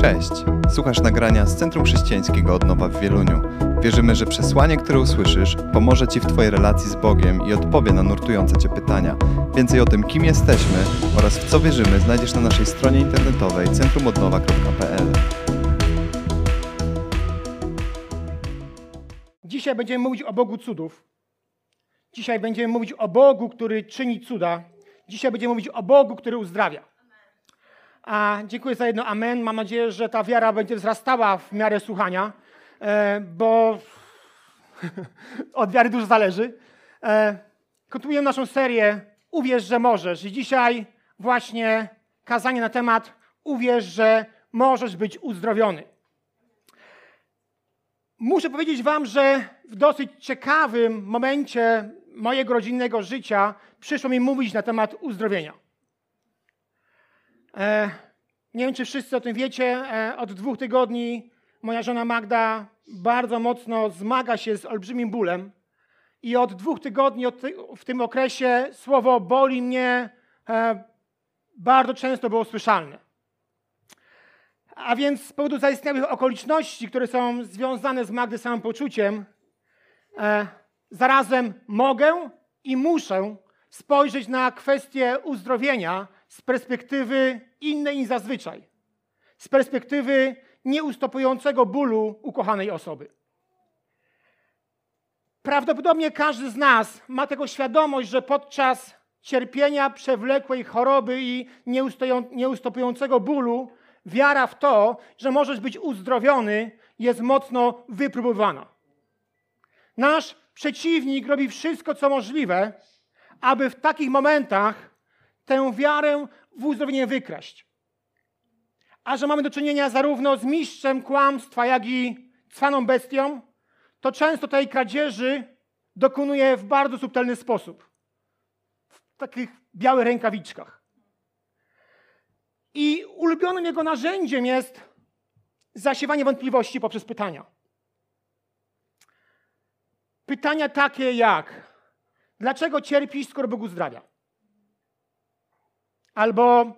Cześć! Słuchasz nagrania z Centrum Chrześcijańskiego Odnowa w Wieluniu. Wierzymy, że przesłanie, które usłyszysz, pomoże Ci w Twojej relacji z Bogiem i odpowie na nurtujące Cię pytania. Więcej o tym, kim jesteśmy oraz w co wierzymy, znajdziesz na naszej stronie internetowej centrumodnowa.pl. Dzisiaj będziemy mówić o Bogu cudów. Dzisiaj będziemy mówić o Bogu, który czyni cuda. Dzisiaj będziemy mówić o Bogu, który uzdrawia. A dziękuję za jedno amen. Mam nadzieję, że ta wiara będzie wzrastała w miarę słuchania, e, bo od wiary dużo zależy. E, kontynuujemy naszą serię Uwierz, że możesz. I dzisiaj właśnie kazanie na temat Uwierz, że możesz być uzdrowiony. Muszę powiedzieć Wam, że w dosyć ciekawym momencie mojego rodzinnego życia przyszło mi mówić na temat uzdrowienia. E, nie wiem, czy wszyscy o tym wiecie. E, od dwóch tygodni moja żona Magda bardzo mocno zmaga się z olbrzymim bólem. I od dwóch tygodni od ty, w tym okresie słowo boli mnie e, bardzo często było słyszalne. A więc z powodu zaistniałych okoliczności, które są związane z Magdy samopoczuciem, zarazem mogę i muszę spojrzeć na kwestię uzdrowienia z perspektywy innej niż zazwyczaj. Z perspektywy nieustopującego bólu ukochanej osoby. Prawdopodobnie każdy z nas ma tego świadomość, że podczas cierpienia, przewlekłej choroby i nieustopującego bólu, wiara w to, że możesz być uzdrowiony, jest mocno wypróbowana. Nasz przeciwnik robi wszystko, co możliwe, aby w takich momentach tę wiarę w uzdrowienie wykraść. A że mamy do czynienia zarówno z mistrzem kłamstwa, jak i cwaną bestią, to często tej kradzieży dokonuje w bardzo subtelny sposób. W takich białych rękawiczkach. I ulubionym jego narzędziem jest zasiewanie wątpliwości poprzez pytania. Pytania takie jak: dlaczego cierpisz, skoro Bóg uzdrawia? Albo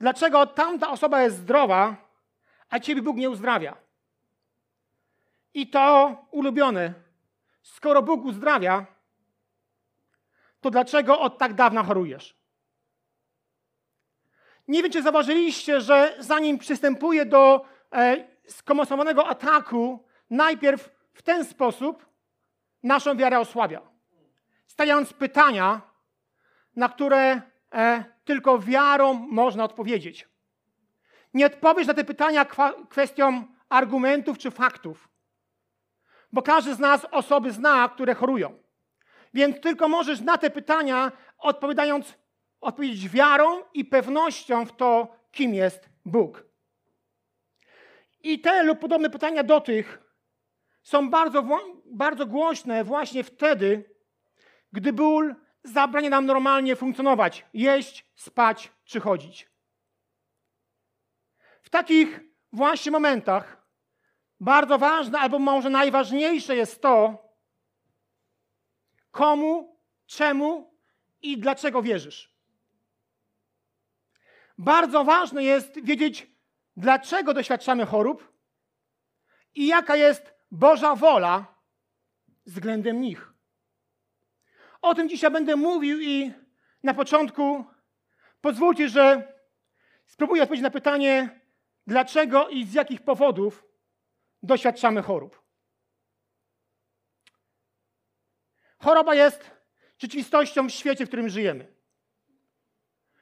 dlaczego tamta osoba jest zdrowa, a ciebie Bóg nie uzdrawia? I to ulubione. Skoro Bóg uzdrawia, to dlaczego od tak dawna chorujesz? Nie wiem, czy zauważyliście, że zanim przystępuje do e, skomosowanego ataku, najpierw w ten sposób naszą wiarę osłabia. Stawiając pytania, na które e, tylko wiarą można odpowiedzieć. Nie odpowiesz na te pytania kwestią argumentów czy faktów, bo każdy z nas osoby zna, które chorują. Więc tylko możesz na te pytania odpowiadając, odpowiedzieć wiarą i pewnością w to, kim jest Bóg. I te lub podobne pytania do tych są bardzo, bardzo głośne właśnie wtedy, gdy ból zabrania nam normalnie funkcjonować, jeść, spać czy chodzić. W takich właśnie momentach bardzo ważne, albo może najważniejsze jest to, komu, czemu i dlaczego wierzysz. Bardzo ważne jest wiedzieć, dlaczego doświadczamy chorób i jaka jest Boża wola względem nich. O tym dzisiaj będę mówił i na początku pozwólcie, że spróbuję odpowiedzieć na pytanie, dlaczego i z jakich powodów doświadczamy chorób. Choroba jest rzeczywistością w świecie, w którym żyjemy.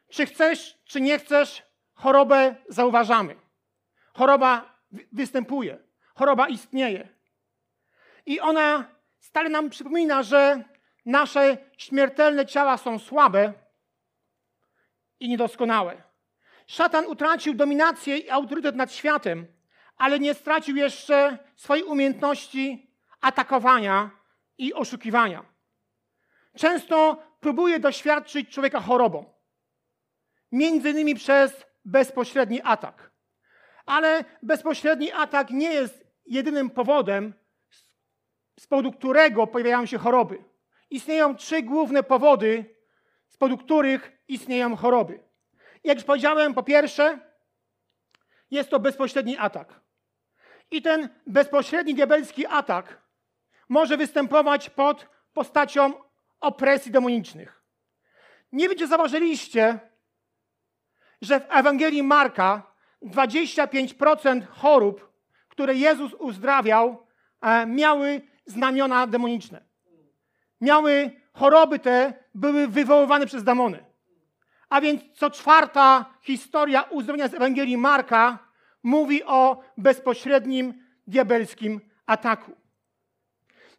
Czy chcesz, czy nie chcesz, chorobę zauważamy. Choroba występuje, choroba istnieje. I ona stale nam przypomina, że nasze śmiertelne ciała są słabe i niedoskonałe. Szatan utracił dominację i autorytet nad światem, ale nie stracił jeszcze swojej umiejętności atakowania i oszukiwania. Często próbuje doświadczyć człowieka chorobą, między innymi przez bezpośredni atak. Ale bezpośredni atak nie jest jedynym powodem, z powodu którego pojawiają się choroby. Istnieją trzy główne powody, z powodu których istnieją choroby. Jak już powiedziałem, po pierwsze, jest to bezpośredni atak. I ten bezpośredni diabelski atak może występować pod postacią opresji demonicznych. Nie wiem, czy zauważyliście, że w Ewangelii Marka 25% chorób, które Jezus uzdrawiał, e, miały znamiona demoniczne. Miały choroby te, były wywoływane przez demony. A więc co czwarta historia uzdrowienia z Ewangelii Marka mówi o bezpośrednim diabelskim ataku.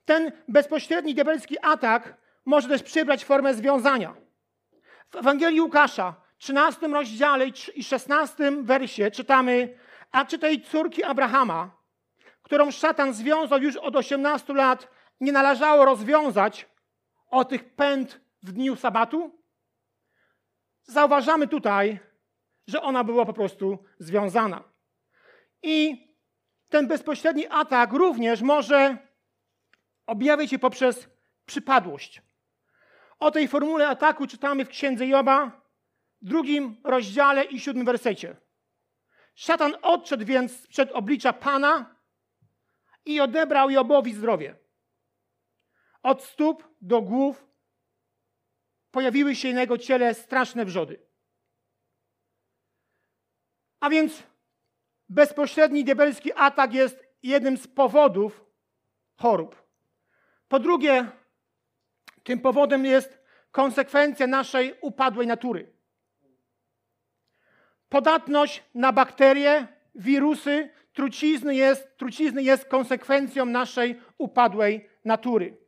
Ten bezpośredni diabelski atak może też przybrać formę związania. W Ewangelii Łukasza, 13 rozdziale i 16 wersie czytamy, a czy tej córki Abrahama, którą szatan związał już od 18 lat, nie należało rozwiązać o tych pęd w dniu sabatu? Zauważamy tutaj, że ona była po prostu związana. I ten bezpośredni atak również może objawić się poprzez przypadłość. O tej formule ataku czytamy w Księdze Joba, drugim rozdziale i siódmym wersecie. Szatan odszedł więc przed oblicza Pana i odebrał Jobowi zdrowie. Od stóp do głów pojawiły się na jego ciele straszne wrzody. A więc bezpośredni diabelski atak jest jednym z powodów chorób. Po drugie, tym powodem jest konsekwencja naszej upadłej natury. Podatność na bakterie, wirusy, trucizny jest, trucizny jest konsekwencją naszej upadłej natury.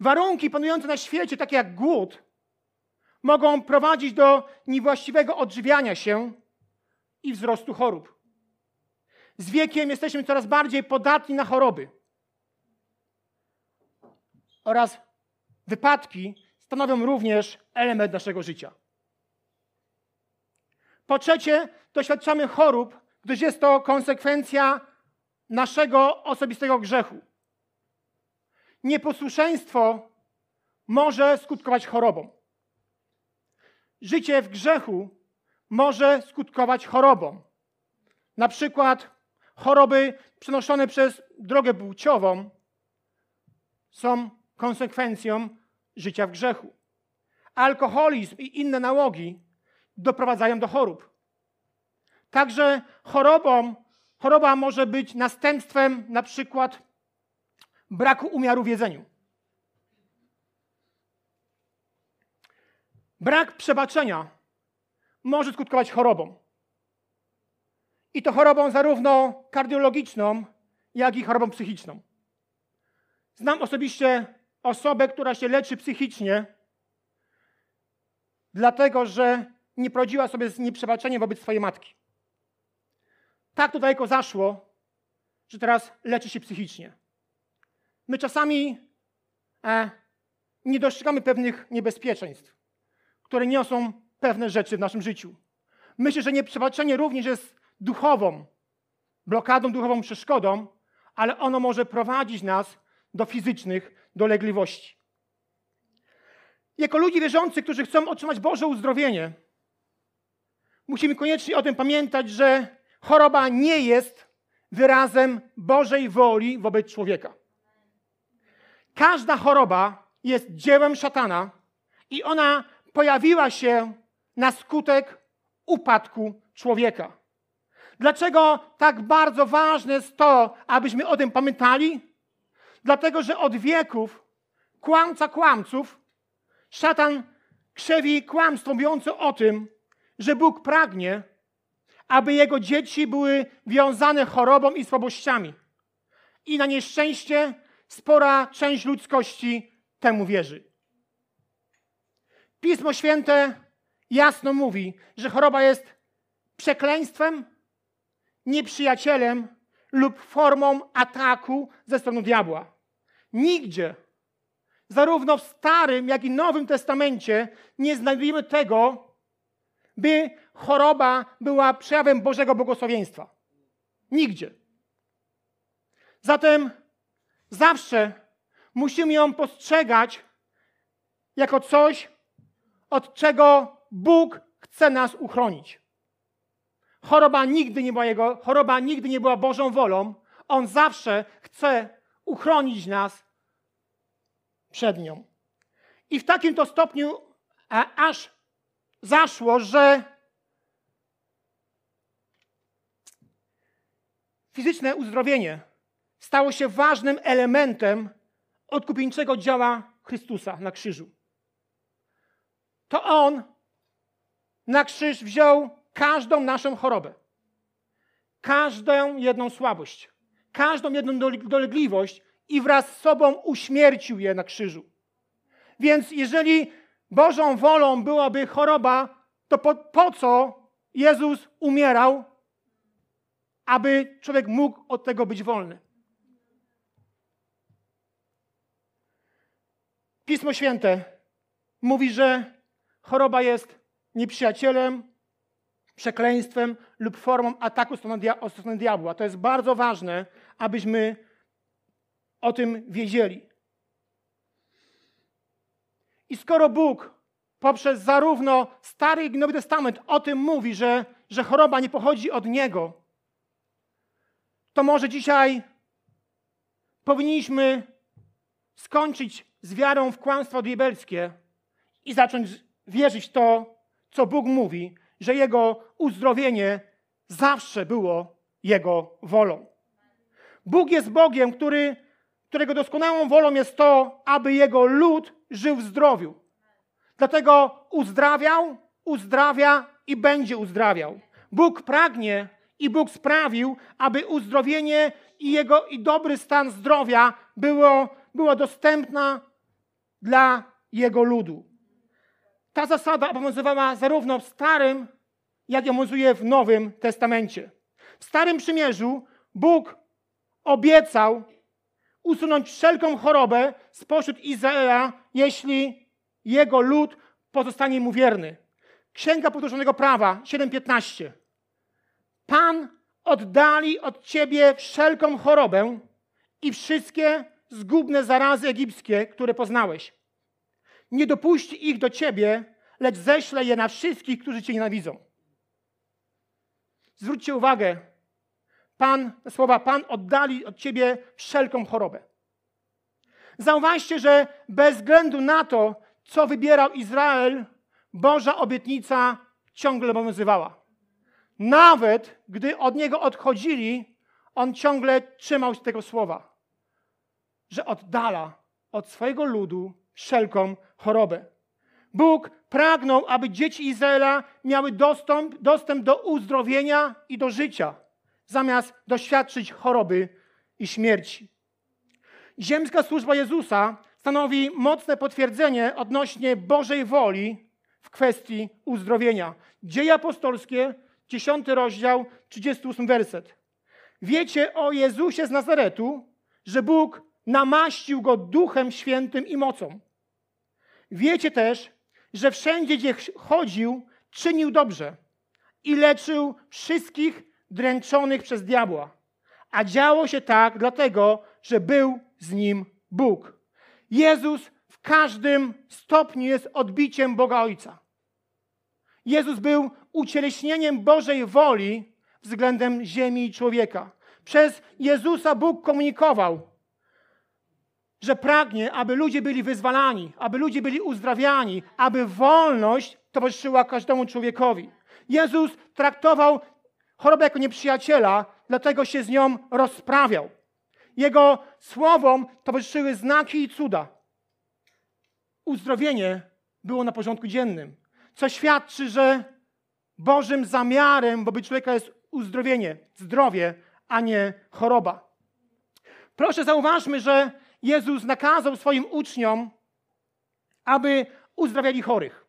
Warunki panujące na świecie, takie jak głód, mogą prowadzić do niewłaściwego odżywiania się i wzrostu chorób. Z wiekiem jesteśmy coraz bardziej podatni na choroby. Oraz wypadki stanowią również element naszego życia. Po trzecie, doświadczamy chorób, gdyż jest to konsekwencja naszego osobistego grzechu. Nieposłuszeństwo może skutkować chorobą. Życie w grzechu może skutkować chorobą. Na przykład choroby przenoszone przez drogę płciową są konsekwencją życia w grzechu. Alkoholizm i inne nałogi doprowadzają do chorób. Także chorobą, choroba może być następstwem na przykład braku umiaru w jedzeniu. Brak przebaczenia może skutkować chorobą. I to chorobą zarówno kardiologiczną, jak i chorobą psychiczną. Znam osobiście osobę, która się leczy psychicznie, dlatego że nie prowadziła sobie z nieprzebaczeniem wobec swojej matki. Tak to daleko zaszło, że teraz leczy się psychicznie. My czasami e, nie dostrzegamy pewnych niebezpieczeństw, które niosą pewne rzeczy w naszym życiu. Myślę, że nieprzebaczenie również jest duchową, blokadą, duchową przeszkodą, ale ono może prowadzić nas do fizycznych dolegliwości. Jako ludzie wierzący, którzy chcą otrzymać Boże uzdrowienie, musimy koniecznie o tym pamiętać, że choroba nie jest wyrazem Bożej woli wobec człowieka. Każda choroba jest dziełem szatana i ona pojawiła się na skutek upadku człowieka. Dlaczego tak bardzo ważne jest to, abyśmy o tym pamiętali? Dlatego, że od wieków kłamca kłamców, szatan krzewi kłamstwo mówiące o tym, że Bóg pragnie, aby jego dzieci były wiązane chorobą i słabościami. I na nieszczęście spora część ludzkości temu wierzy. Pismo Święte jasno mówi, że choroba jest przekleństwem, nieprzyjacielem lub formą ataku ze strony diabła. Nigdzie, zarówno w Starym, jak i Nowym Testamencie, nie znajdujemy tego, by choroba była przejawem Bożego błogosławieństwa. Nigdzie. Zatem zawsze musimy ją postrzegać jako coś, od czego Bóg chce nas uchronić. choroba nigdy nie była jego, choroba nigdy nie była Bożą wolą. On zawsze chce uchronić nas przed nią. I w takim to stopniu a, aż zaszło, że fizyczne uzdrowienie stało się ważnym elementem odkupieńczego działa Chrystusa na krzyżu. To On na krzyż wziął każdą naszą chorobę, każdą jedną słabość, każdą jedną dolegliwość i wraz z sobą uśmiercił je na krzyżu. Więc jeżeli Bożą wolą byłaby choroba, to po, po co Jezus umierał, aby człowiek mógł od tego być wolny? Pismo Święte mówi, że choroba jest nieprzyjacielem, przekleństwem lub formą ataku od strony diabła. To jest bardzo ważne, abyśmy o tym wiedzieli. I skoro Bóg poprzez zarówno Stary i Nowy Testament o tym mówi, że, że choroba nie pochodzi od Niego, to może dzisiaj powinniśmy skończyć z wiarą w kłamstwo diabelskie i zacząć wierzyć w to, co Bóg mówi, że Jego uzdrowienie zawsze było Jego wolą. Bóg jest Bogiem, który, którego doskonałą wolą jest to, aby Jego lud żył w zdrowiu. Dlatego uzdrawiał, uzdrawia i będzie uzdrawiał. Bóg pragnie i Bóg sprawił, aby uzdrowienie i jego i dobry stan zdrowia było, było dostępna dla jego ludu. Ta zasada obowiązywała zarówno w Starym, jak i obowiązuje w Nowym Testamencie. W Starym Przymierzu Bóg obiecał usunąć wszelką chorobę spośród Izraela, jeśli jego lud pozostanie mu wierny. Księga Powtórzonego Prawa 7:15. Pan oddali od ciebie wszelką chorobę i wszystkie zgubne zarazy egipskie, które poznałeś. Nie dopuści ich do ciebie, lecz ześle je na wszystkich, którzy cię nienawidzą. Zwróćcie uwagę, Pan, słowa Pan oddali od ciebie wszelką chorobę. Zauważcie, że bez względu na to, co wybierał Izrael, Boża obietnica ciągle obowiązywała. Nawet gdy od niego odchodzili, on ciągle trzymał się tego słowa, że oddala od swojego ludu wszelką chorobę. Bóg pragnął, aby dzieci Izraela miały dostęp, dostęp do uzdrowienia i do życia, zamiast doświadczyć choroby i śmierci. Ziemska służba Jezusa stanowi mocne potwierdzenie odnośnie Bożej woli w kwestii uzdrowienia. Dzieje apostolskie, 10 rozdział, 38 werset. Wiecie o Jezusie z Nazaretu, że Bóg namaścił go duchem świętym i mocą. Wiecie też, że wszędzie, gdzie chodził, czynił dobrze i leczył wszystkich dręczonych przez diabła. A działo się tak dlatego, że był z nim Bóg. Jezus w każdym stopniu jest odbiciem Boga Ojca. Jezus był ucieleśnieniem Bożej woli względem ziemi i człowieka. Przez Jezusa Bóg komunikował, że pragnie, aby ludzie byli wyzwalani, aby ludzie byli uzdrawiani, aby wolność towarzyszyła każdemu człowiekowi. Jezus traktował chorobę jako nieprzyjaciela, dlatego się z nią rozprawiał. Jego słowom towarzyszyły znaki i cuda. Uzdrowienie było na porządku dziennym, co świadczy, że Bożym zamiarem wobec człowieka jest uzdrowienie, zdrowie, a nie choroba. Proszę zauważmy, że Jezus nakazał swoim uczniom, aby uzdrawiali chorych.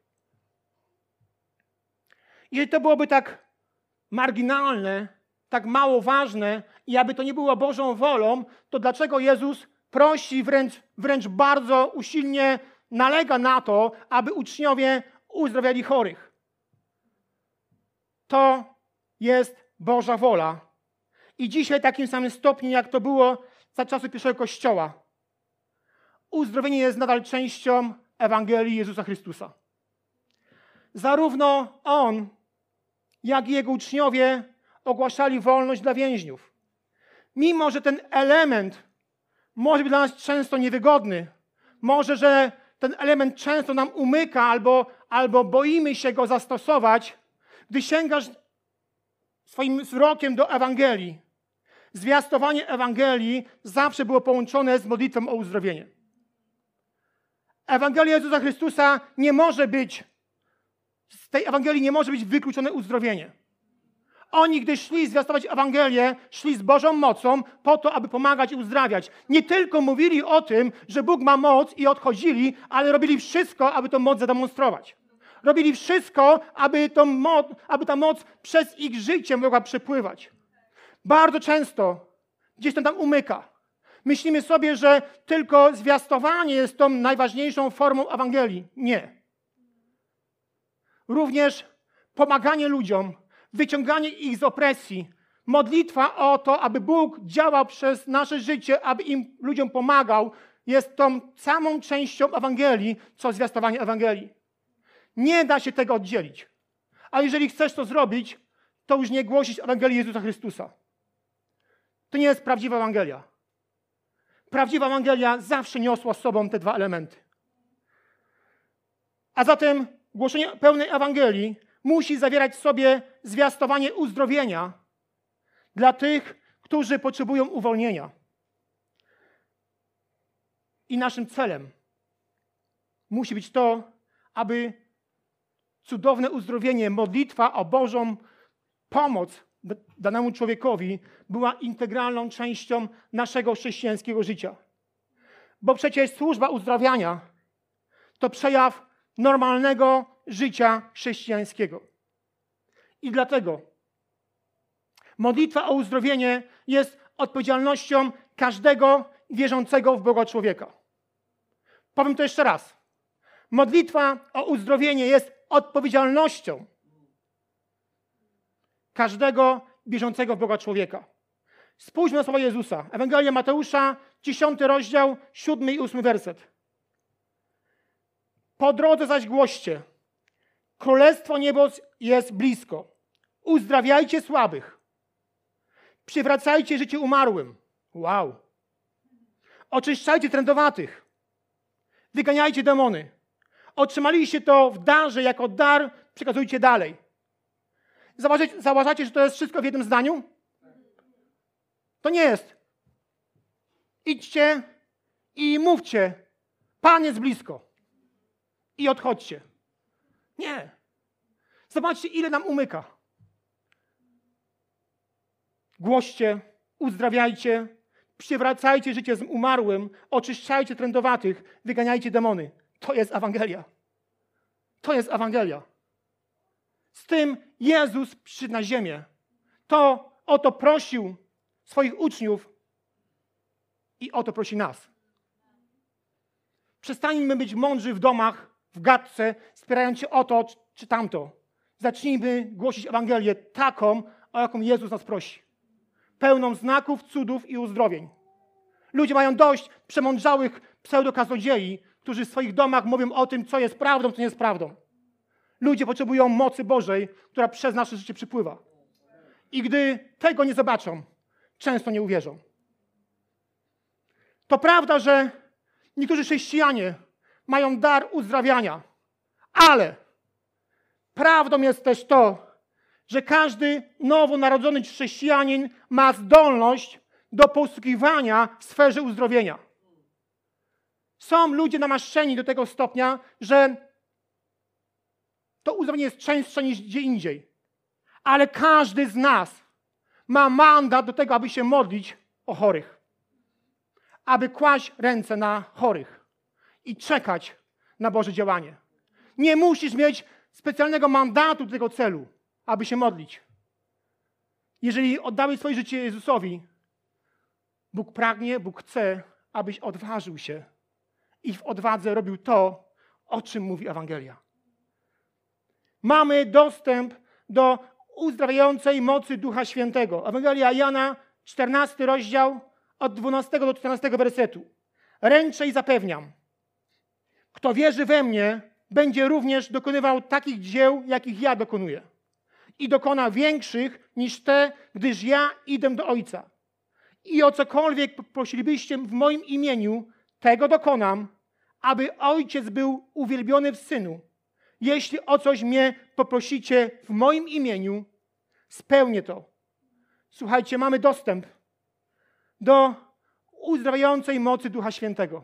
Jeżeli to byłoby tak marginalne, tak mało ważne i aby to nie było Bożą wolą, to dlaczego Jezus prosi, wręcz, wręcz bardzo usilnie nalega na to, aby uczniowie uzdrawiali chorych? To jest Boża wola. I dzisiaj takim samym stopniu, jak to było za czasów pierwszego Kościoła. Uzdrowienie jest nadal częścią Ewangelii Jezusa Chrystusa. Zarówno On jak jego uczniowie ogłaszali wolność dla więźniów. Mimo, że ten element może być dla nas często niewygodny, może, że ten element często nam umyka albo, albo boimy się go zastosować, gdy sięgasz swoim wzrokiem do Ewangelii, zwiastowanie Ewangelii zawsze było połączone z modlitwą o uzdrowienie. Ewangelia Jezusa Chrystusa nie może być, z tej Ewangelii nie może być wykluczone uzdrowienie. Oni, gdy szli zwiastować Ewangelię, szli z Bożą mocą po to, aby pomagać i uzdrawiać. Nie tylko mówili o tym, że Bóg ma moc i odchodzili, ale robili wszystko, aby tę moc zademonstrować. Robili wszystko, aby, tą moc, aby ta moc przez ich życie mogła przepływać. Bardzo często gdzieś tam tam umyka. Myślimy sobie, że tylko zwiastowanie jest tą najważniejszą formą Ewangelii. Nie. Również pomaganie ludziom, wyciąganie ich z opresji, modlitwa o to, aby Bóg działał przez nasze życie, aby im ludziom pomagał, jest tą samą częścią Ewangelii, co zwiastowanie Ewangelii. Nie da się tego oddzielić. A jeżeli chcesz to zrobić, to już nie głosić Ewangelii Jezusa Chrystusa. To nie jest prawdziwa Ewangelia. Prawdziwa Ewangelia zawsze niosła z sobą te dwa elementy. A zatem głoszenie pełnej Ewangelii musi zawierać w sobie zwiastowanie uzdrowienia dla tych, którzy potrzebują uwolnienia. I naszym celem musi być to, aby cudowne uzdrowienie, modlitwa o Bożą pomoc danemu człowiekowi była integralną częścią naszego chrześcijańskiego życia. Bo przecież służba uzdrawiania to przejaw normalnego życia chrześcijańskiego. I dlatego modlitwa o uzdrowienie jest odpowiedzialnością każdego wierzącego w Boga człowieka. Powiem to jeszcze raz. Modlitwa o uzdrowienie jest odpowiedzialnością każdego wierzącego w Boga człowieka. Spójrzmy na słowa Jezusa. Ewangelia Mateusza, 10 rozdział, 7 i 8 werset. Po drodze zaś głoście. Królestwo niebos jest blisko. Uzdrawiajcie słabych. Przywracajcie życie umarłym. Wow. Oczyszczajcie trędowatych. Wyganiajcie demony. Otrzymaliście to w darze jako dar, przekazujcie dalej. Zauważacie, że to jest wszystko w jednym zdaniu? To nie jest. Idźcie i mówcie, Pan jest blisko. I odchodźcie. Nie. Zobaczcie, ile nam umyka. Głoście, uzdrawiajcie, przywracajcie życie z umarłym, oczyszczajcie trędowatych, wyganiajcie demony. To jest Ewangelia. To jest Ewangelia. Z tym Jezus przyszedł na ziemię. To o to prosił swoich uczniów i o to prosi nas. Przestańmy być mądrzy w domach, w gadce, spierając się o to czy tamto. Zacznijmy głosić Ewangelię taką, o jaką Jezus nas prosi. Pełną znaków, cudów i uzdrowień. Ludzie mają dość przemądrzałych pseudokaznodziei, którzy w swoich domach mówią o tym, co jest prawdą, co nie jest prawdą. Ludzie potrzebują mocy Bożej, która przez nasze życie przypływa. I gdy tego nie zobaczą, często nie uwierzą. To prawda, że niektórzy chrześcijanie mają dar uzdrawiania, ale prawdą jest też to, że każdy nowonarodzony chrześcijanin ma zdolność do posługiwania w sferze uzdrowienia. Są ludzie namaszczeni do tego stopnia, że to uzdrowienie jest częstsze niż gdzie indziej. Ale każdy z nas ma mandat do tego, aby się modlić o chorych. Aby kłaść ręce na chorych i czekać na Boże działanie. Nie musisz mieć specjalnego mandatu do tego celu, aby się modlić. Jeżeli oddałeś swoje życie Jezusowi, Bóg pragnie, Bóg chce, abyś odważył się i w odwadze robił to, o czym mówi Ewangelia. Mamy dostęp do uzdrawiającej mocy Ducha Świętego. Ewangelia Jana, 14 rozdział, od 12 do 14 wersetu. Ręczę i zapewniam, kto wierzy we mnie, będzie również dokonywał takich dzieł, jakich ja dokonuję. i dokona większych niż te, gdyż ja idę do Ojca. I o cokolwiek prosilibyście w moim imieniu, tego dokonam, aby Ojciec był uwielbiony w Synu. Jeśli o coś mnie poprosicie w moim imieniu, spełnię to. Słuchajcie, mamy dostęp do uzdrawiającej mocy Ducha Świętego.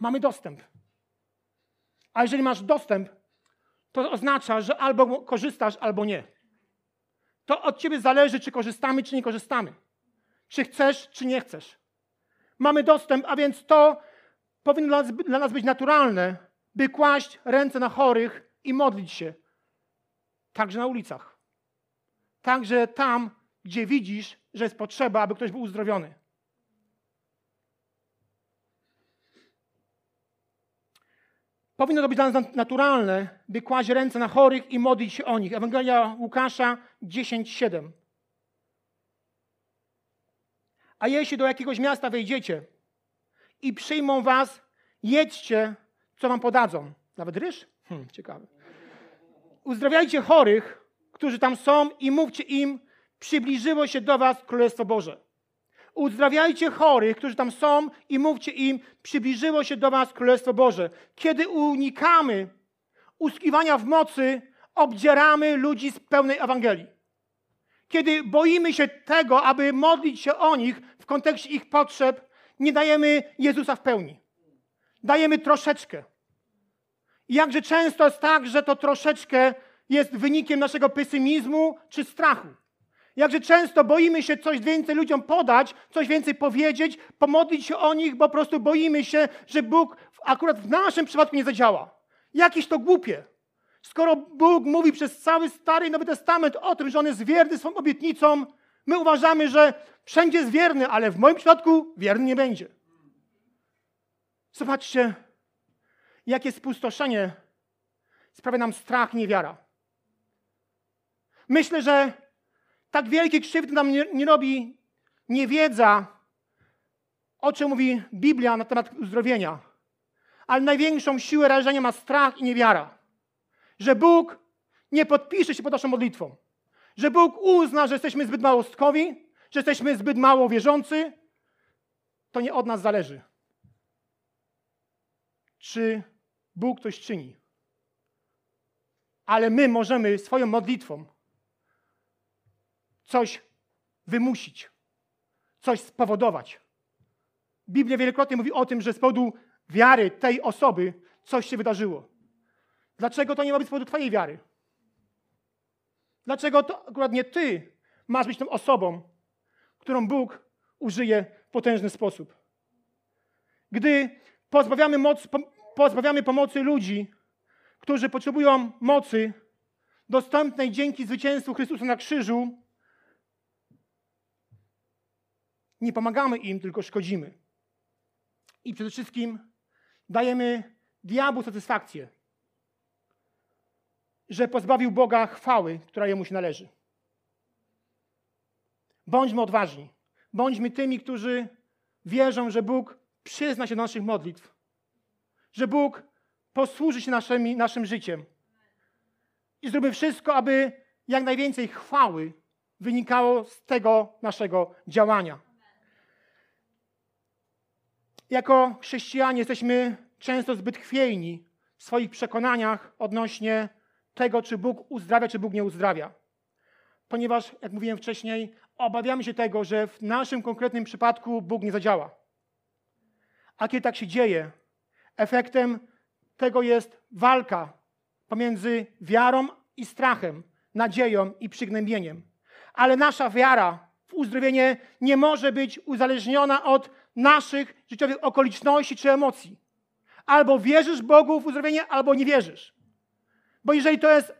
Mamy dostęp. A jeżeli masz dostęp, to oznacza, że albo korzystasz, albo nie. To od ciebie zależy, czy korzystamy, czy nie korzystamy. Czy chcesz, czy nie chcesz. Mamy dostęp, a więc to powinno dla nas, być naturalne, by kłaść ręce na chorych i modlić się. Także na ulicach. Także tam, gdzie widzisz, że jest potrzeba, aby ktoś był uzdrowiony. Powinno to być dla nas naturalne, by kłaść ręce na chorych i modlić się o nich. Ewangelia Łukasza 10:7. A jeśli do jakiegoś miasta wejdziecie i przyjmą was, jedźcie, co wam podadzą. Nawet ryż? Hmm, ciekawe. Uzdrawiajcie chorych, którzy tam są i mówcie im, przybliżyło się do was Królestwo Boże. Uzdrawiajcie chorych, którzy tam są i mówcie im, przybliżyło się do was Królestwo Boże. Kiedy unikamy uskiwania w mocy, obdzieramy ludzi z pełnej Ewangelii. Kiedy boimy się tego, aby modlić się o nich w kontekście ich potrzeb, nie dajemy Jezusa w pełni. Dajemy troszeczkę. I jakże często jest tak, że to troszeczkę jest wynikiem naszego pesymizmu czy strachu. Jakże często boimy się coś więcej ludziom podać, coś więcej powiedzieć, pomodlić się o nich, bo po prostu boimy się, że Bóg akurat w naszym przypadku nie zadziała. Jakieś to głupie. Skoro Bóg mówi przez cały Stary i Nowy Testament o tym, że On jest wierny swoim obietnicom, my uważamy, że wszędzie jest wierny, ale w moim przypadku wierny nie będzie. Zobaczcie, jakie spustoszenie sprawia nam strach, niewiara. Myślę, że tak wielkie krzywdy nam nie, nie robi niewiedza, o czym mówi Biblia na temat uzdrowienia. Ale największą siłę rażenia ma strach i niewiara. Że Bóg nie podpisze się pod naszą modlitwą. Że Bóg uzna, że jesteśmy zbyt małostkowi, że jesteśmy zbyt mało wierzący. To nie od nas zależy. Czy Bóg coś czyni. Ale my możemy swoją modlitwą coś wymusić, coś spowodować. Biblia wielokrotnie mówi o tym, że z powodu wiary tej osoby coś się wydarzyło. Dlaczego to nie ma być z powodu Twojej wiary? Dlaczego to akurat nie Ty masz być tą osobą, którą Bóg użyje w potężny sposób? Gdy pozbawiamy, moc, pozbawiamy pomocy ludzi, którzy potrzebują mocy dostępnej dzięki zwycięstwu Chrystusa na krzyżu, nie pomagamy im, tylko szkodzimy. I przede wszystkim dajemy diabłu satysfakcję, że pozbawił Boga chwały, która jemu się należy. Bądźmy odważni. Bądźmy tymi, którzy wierzą, że Bóg przyzna się do naszych modlitw, że Bóg posłuży się naszym życiem i zróbmy wszystko, aby jak najwięcej chwały wynikało z tego naszego działania. Jako chrześcijanie jesteśmy często zbyt chwiejni w swoich przekonaniach odnośnie tego, czy Bóg uzdrawia, czy Bóg nie uzdrawia. Ponieważ, jak mówiłem wcześniej, obawiamy się tego, że w naszym konkretnym przypadku Bóg nie zadziała. A kiedy tak się dzieje, efektem tego jest walka pomiędzy wiarą i strachem, nadzieją i przygnębieniem. Ale nasza wiara w uzdrowienie nie może być uzależniona od naszych życiowych okoliczności czy emocji. Albo wierzysz Bogu w uzdrowienie, albo nie wierzysz. Bo jeżeli to jest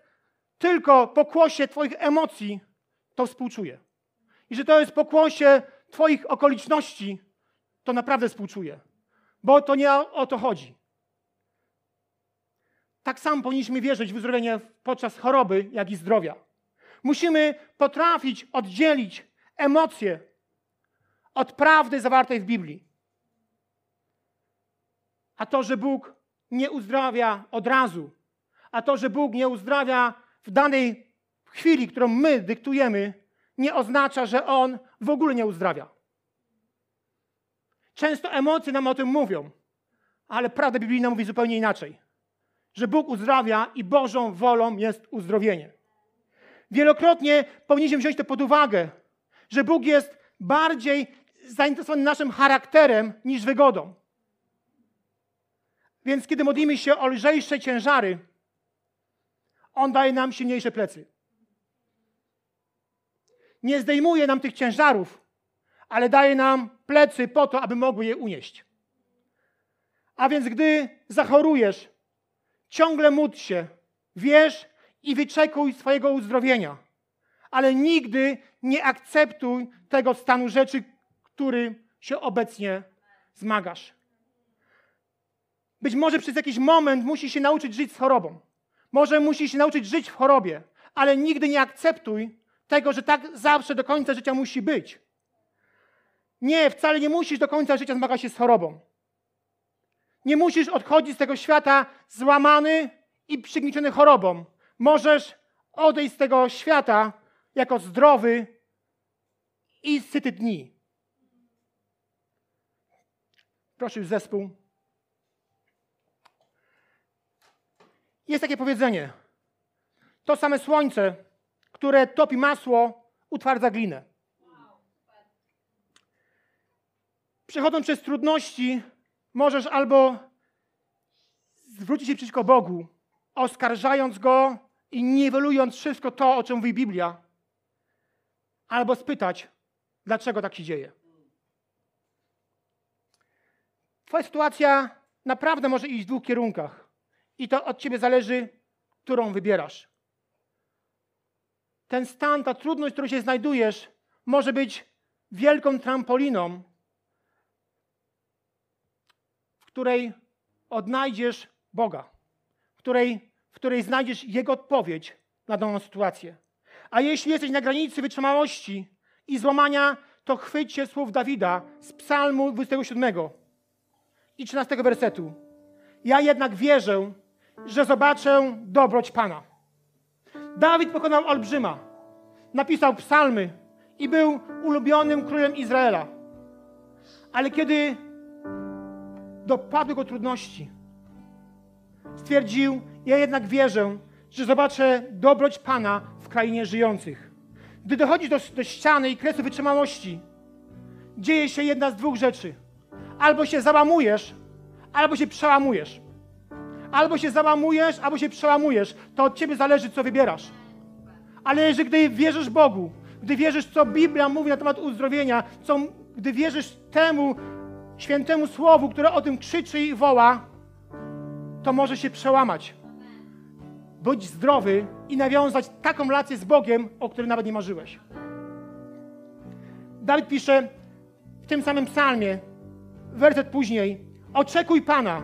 tylko pokłosie Twoich emocji, to współczuję. Jeżeli to jest pokłosie Twoich okoliczności, to naprawdę współczuję. Bo to nie o to chodzi. Tak samo powinniśmy wierzyć w uzdrowienie podczas choroby, jak i zdrowia. Musimy potrafić oddzielić emocje od prawdy zawartej w Biblii. A to, że Bóg nie uzdrawia od razu, a to, że Bóg nie uzdrawia w danej chwili, którą my dyktujemy, nie oznacza, że On w ogóle nie uzdrawia. Często emocje nam o tym mówią, ale prawda biblijna mówi zupełnie inaczej. Że Bóg uzdrawia i Bożą wolą jest uzdrowienie. Wielokrotnie powinniśmy wziąć to pod uwagę, że Bóg jest bardziej zainteresowany naszym charakterem niż wygodą. Więc kiedy modlimy się o lżejsze ciężary, On daje nam silniejsze plecy. Nie zdejmuje nam tych ciężarów, ale daje nam plecy po to, aby mogły je unieść. A więc gdy zachorujesz, ciągle módl się, wierz i wyczekuj swojego uzdrowienia. Ale nigdy nie akceptuj tego stanu rzeczy, który się obecnie zmagasz. Być może przez jakiś moment musisz się nauczyć żyć z chorobą. Może musisz się nauczyć żyć w chorobie, ale nigdy nie akceptuj tego, że tak zawsze do końca życia musi być. Nie, wcale nie musisz do końca życia zmagać się z chorobą. Nie musisz odchodzić z tego świata złamany i przygnieciony chorobą. Możesz odejść z tego świata jako zdrowy i syty dni. Proszę już zespół. Jest takie powiedzenie. To same słońce, które topi masło, utwardza glinę. Przechodząc przez trudności, możesz albo zwrócić się przeciwko Bogu, oskarżając Go i niwelując wszystko to, o czym mówi Biblia, albo spytać, dlaczego tak się dzieje. Twoja sytuacja naprawdę może iść w dwóch kierunkach. I to od ciebie zależy, którą wybierasz. Ten stan, ta trudność, w której się znajdujesz, może być wielką trampoliną, w której odnajdziesz Boga, w której, w której znajdziesz Jego odpowiedź na daną sytuację. A jeśli jesteś na granicy wytrzymałości i złamania, to chwyć się słów Dawida z Psalmu 27 i 13 wersetu. Ja jednak wierzę, że zobaczę dobroć Pana. Dawid pokonał olbrzyma, napisał psalmy i był ulubionym królem Izraela. Ale kiedy dopadły go trudności, stwierdził: Ja jednak wierzę, że zobaczę dobroć Pana w krainie żyjących. Gdy dochodzi do, do ściany i kresu wytrzymałości, dzieje się jedna z dwóch rzeczy. Albo się załamujesz, albo się przełamujesz. Albo się załamujesz, albo się przełamujesz. To od ciebie zależy, co wybierasz. Ale jeżeli gdy wierzysz Bogu, gdy wierzysz, co Biblia mówi na temat uzdrowienia, co, gdy wierzysz temu świętemu słowu, które o tym krzyczy i woła, to może się przełamać. Być zdrowy i nawiązać taką relację z Bogiem, o której nawet nie marzyłeś. Dawid pisze w tym samym psalmie, werset później, oczekuj Pana,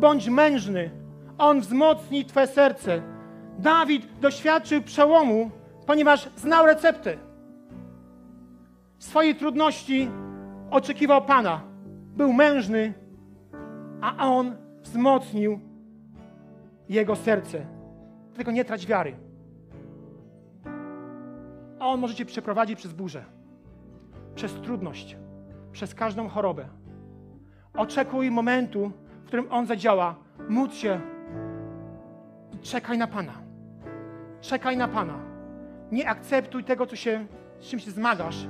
bądź mężny, On wzmocni Twoje serce. Dawid doświadczył przełomu, ponieważ znał receptę. Swojej trudności oczekiwał Pana. Był mężny, a On wzmocnił jego serce. Tylko nie trać wiary. A On może Cię przeprowadzić przez burzę, przez trudność, przez każdą chorobę. Oczekuj momentu, w którym On zadziała. Módl się i czekaj na Pana. Czekaj na Pana. Nie akceptuj tego, co się, z czym się zmagasz.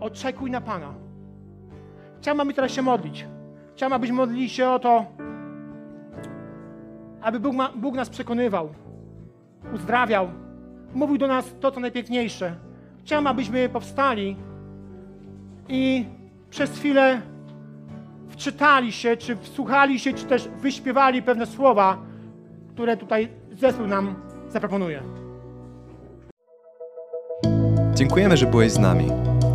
Oczekuj na Pana. Chciałbym, aby teraz się modlić. Chciałbym, abyśmy modlili się o to, aby Bóg, ma, Bóg nas przekonywał, uzdrawiał, mówił do nas to, co najpiękniejsze. Chciałbym, abyśmy powstali i przez chwilę wczytali się, czy wsłuchali się, czy też wyśpiewali pewne słowa, które tutaj zespół nam zaproponuje. Dziękujemy, że byłeś z nami.